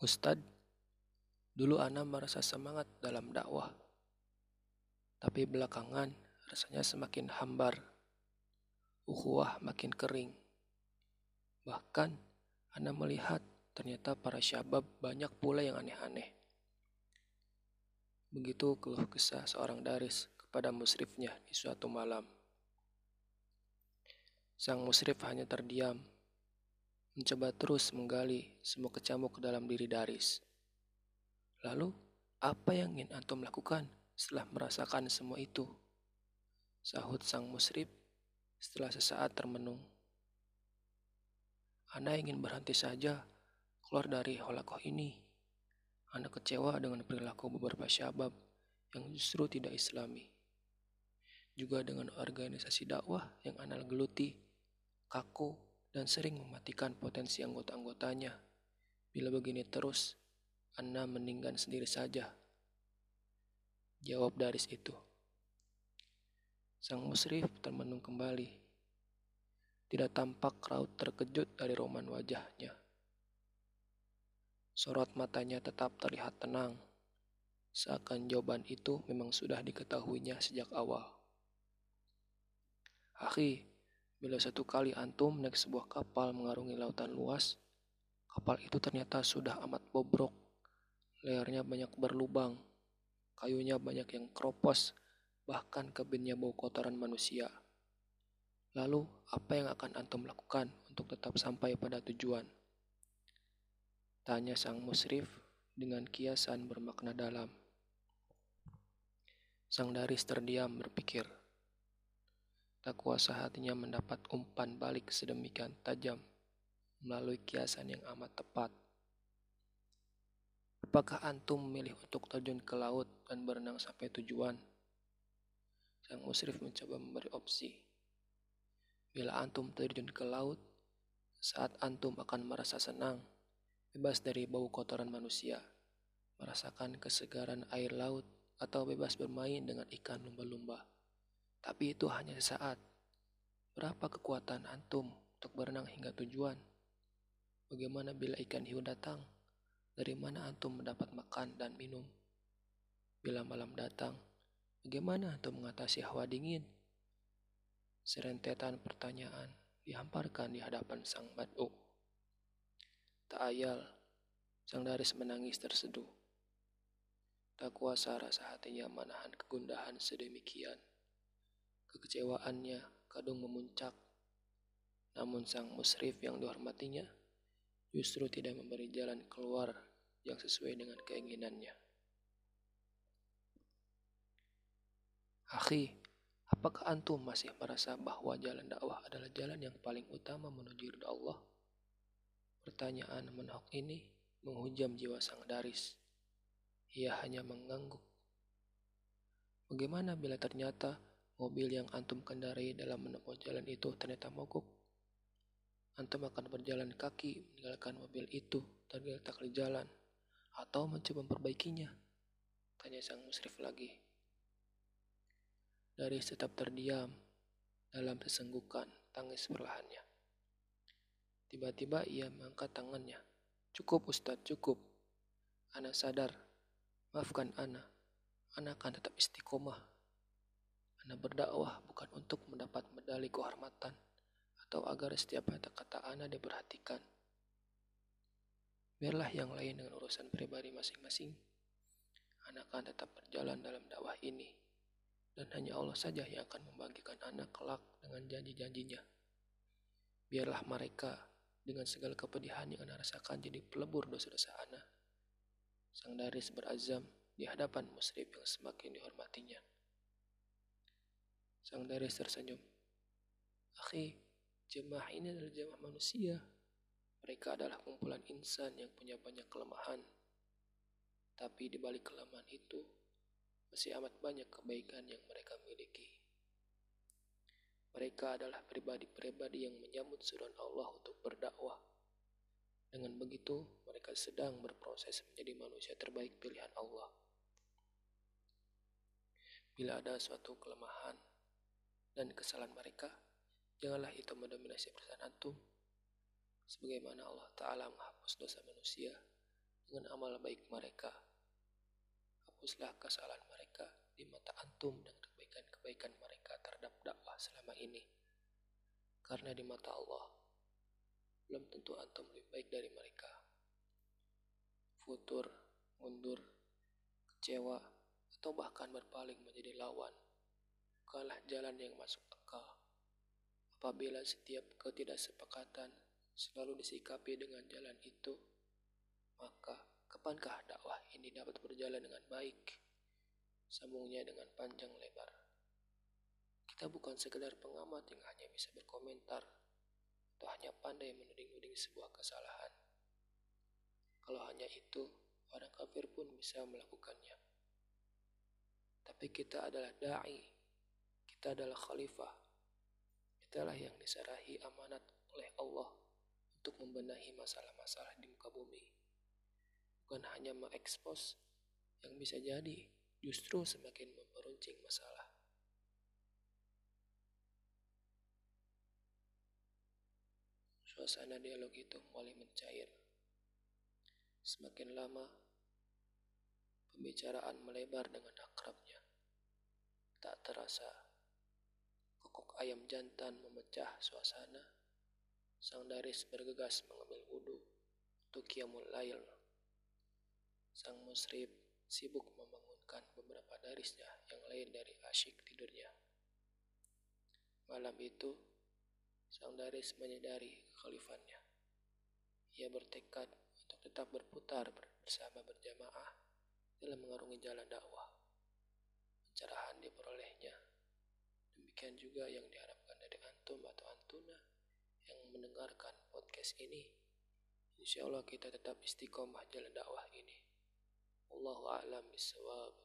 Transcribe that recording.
Ustadz, dulu Ana merasa semangat dalam dakwah. Tapi belakangan rasanya semakin hambar. Ukhuwah makin kering. Bahkan Ana melihat ternyata para syabab banyak pula yang aneh-aneh. Begitu keluh kesah seorang daris kepada musrifnya di suatu malam. Sang musrif hanya terdiam mencoba terus menggali semua kecamuk ke dalam diri Daris. Lalu, apa yang ingin antum lakukan setelah merasakan semua itu? Sahut sang musrib setelah sesaat termenung. Anda ingin berhenti saja keluar dari holakoh ini. Anda kecewa dengan perilaku beberapa syabab yang justru tidak islami. Juga dengan organisasi dakwah yang Anda geluti, kaku, dan sering mematikan potensi anggota-anggotanya. Bila begini terus, Anda meninggal sendiri saja. Jawab Daris itu. Sang musrif termenung kembali. Tidak tampak raut terkejut dari roman wajahnya. Sorot matanya tetap terlihat tenang. Seakan jawaban itu memang sudah diketahuinya sejak awal. Akhi, Bila satu kali antum naik sebuah kapal mengarungi lautan luas, kapal itu ternyata sudah amat bobrok. Layarnya banyak berlubang, kayunya banyak yang keropos, bahkan kebinnya bau kotoran manusia. Lalu, apa yang akan antum lakukan untuk tetap sampai pada tujuan? Tanya sang musrif dengan kiasan bermakna dalam. Sang daris terdiam berpikir. Tak kuasa hatinya mendapat umpan balik sedemikian tajam melalui kiasan yang amat tepat. Apakah antum memilih untuk terjun ke laut dan berenang sampai tujuan? Sang musrif mencoba memberi opsi. Bila antum terjun ke laut, saat antum akan merasa senang, bebas dari bau kotoran manusia, merasakan kesegaran air laut, atau bebas bermain dengan ikan lumba-lumba. Tapi itu hanya sesaat. Berapa kekuatan antum untuk berenang hingga tujuan? Bagaimana bila ikan hiu datang? Dari mana antum mendapat makan dan minum? Bila malam datang, bagaimana antum mengatasi hawa dingin? Serentetan pertanyaan dihamparkan di hadapan sang badu. Tak ayal, sang daris menangis terseduh. Tak kuasa rasa hatinya menahan kegundahan sedemikian. Kekecewaannya kadung memuncak. Namun sang musrif yang dihormatinya justru tidak memberi jalan keluar yang sesuai dengan keinginannya. Akhi, apakah antum masih merasa bahwa jalan dakwah adalah jalan yang paling utama menuju ridha Allah? Pertanyaan menahok ini menghujam jiwa sang daris. Ia hanya mengangguk. Bagaimana bila ternyata Mobil yang antum kendarai dalam menempuh jalan itu ternyata mogok. Antum akan berjalan kaki meninggalkan mobil itu tergeletak di jalan atau mencoba memperbaikinya. Tanya sang musrif lagi. Dari tetap terdiam dalam sesenggukan tangis perlahannya. Tiba-tiba ia mengangkat tangannya. Cukup Ustadz, cukup. Ana sadar. Maafkan Ana. Ana akan tetap istiqomah anda berdakwah bukan untuk mendapat medali kehormatan atau agar setiap kata-kata Anda diperhatikan. Biarlah yang lain dengan urusan pribadi masing-masing. Anda akan tetap berjalan dalam dakwah ini. Dan hanya Allah saja yang akan membagikan anak kelak dengan janji-janjinya. Biarlah mereka dengan segala kepedihan yang Anda rasakan jadi pelebur dosa-dosa Anda. Sang Daris berazam di hadapan musrif yang semakin dihormatinya. Sang Daris tersenyum. Akhi, jemaah ini adalah jemaah manusia. Mereka adalah kumpulan insan yang punya banyak kelemahan. Tapi di balik kelemahan itu, masih amat banyak kebaikan yang mereka miliki. Mereka adalah pribadi-pribadi yang menyambut suruhan Allah untuk berdakwah. Dengan begitu, mereka sedang berproses menjadi manusia terbaik pilihan Allah. Bila ada suatu kelemahan, dan kesalahan mereka, janganlah itu mendominasi perasaan antum. Sebagaimana Allah Ta'ala menghapus dosa manusia, dengan amal baik mereka. Hapuslah kesalahan mereka di mata antum dan kebaikan-kebaikan mereka terhadap dakwah selama ini. Karena di mata Allah, belum tentu antum lebih baik dari mereka. Futur, mundur, kecewa, atau bahkan berpaling menjadi lawan. Bukanlah jalan yang masuk akal. Apabila setiap ketidaksepakatan selalu disikapi dengan jalan itu, maka kapankah dakwah ini dapat berjalan dengan baik? Sambungnya dengan panjang lebar. Kita bukan sekedar pengamat yang hanya bisa berkomentar atau hanya pandai menuding-nuding sebuah kesalahan. Kalau hanya itu, orang kafir pun bisa melakukannya. Tapi kita adalah da'i, kita adalah khalifah. Kitalah yang diserahi amanat oleh Allah untuk membenahi masalah-masalah di muka bumi. Bukan hanya mengekspos yang bisa jadi justru semakin memperuncing masalah. Suasana dialog itu mulai mencair. Semakin lama, pembicaraan melebar dengan akrabnya. Tak terasa, kokok ayam jantan memecah suasana. Sang daris bergegas mengambil wudhu untuk kiamul lail. Sang musrib sibuk membangunkan beberapa darisnya yang lain dari asyik tidurnya. Malam itu, sang daris menyadari kekhalifannya. Ia bertekad untuk tetap berputar bersama berjamaah dalam mengarungi jalan dakwah. Pencerahan diperolehnya. Demikian juga yang diharapkan dari antum atau antuna yang mendengarkan podcast ini. Insya Allah kita tetap istiqomah jalan dakwah ini. Wallahu a'lam bisawab.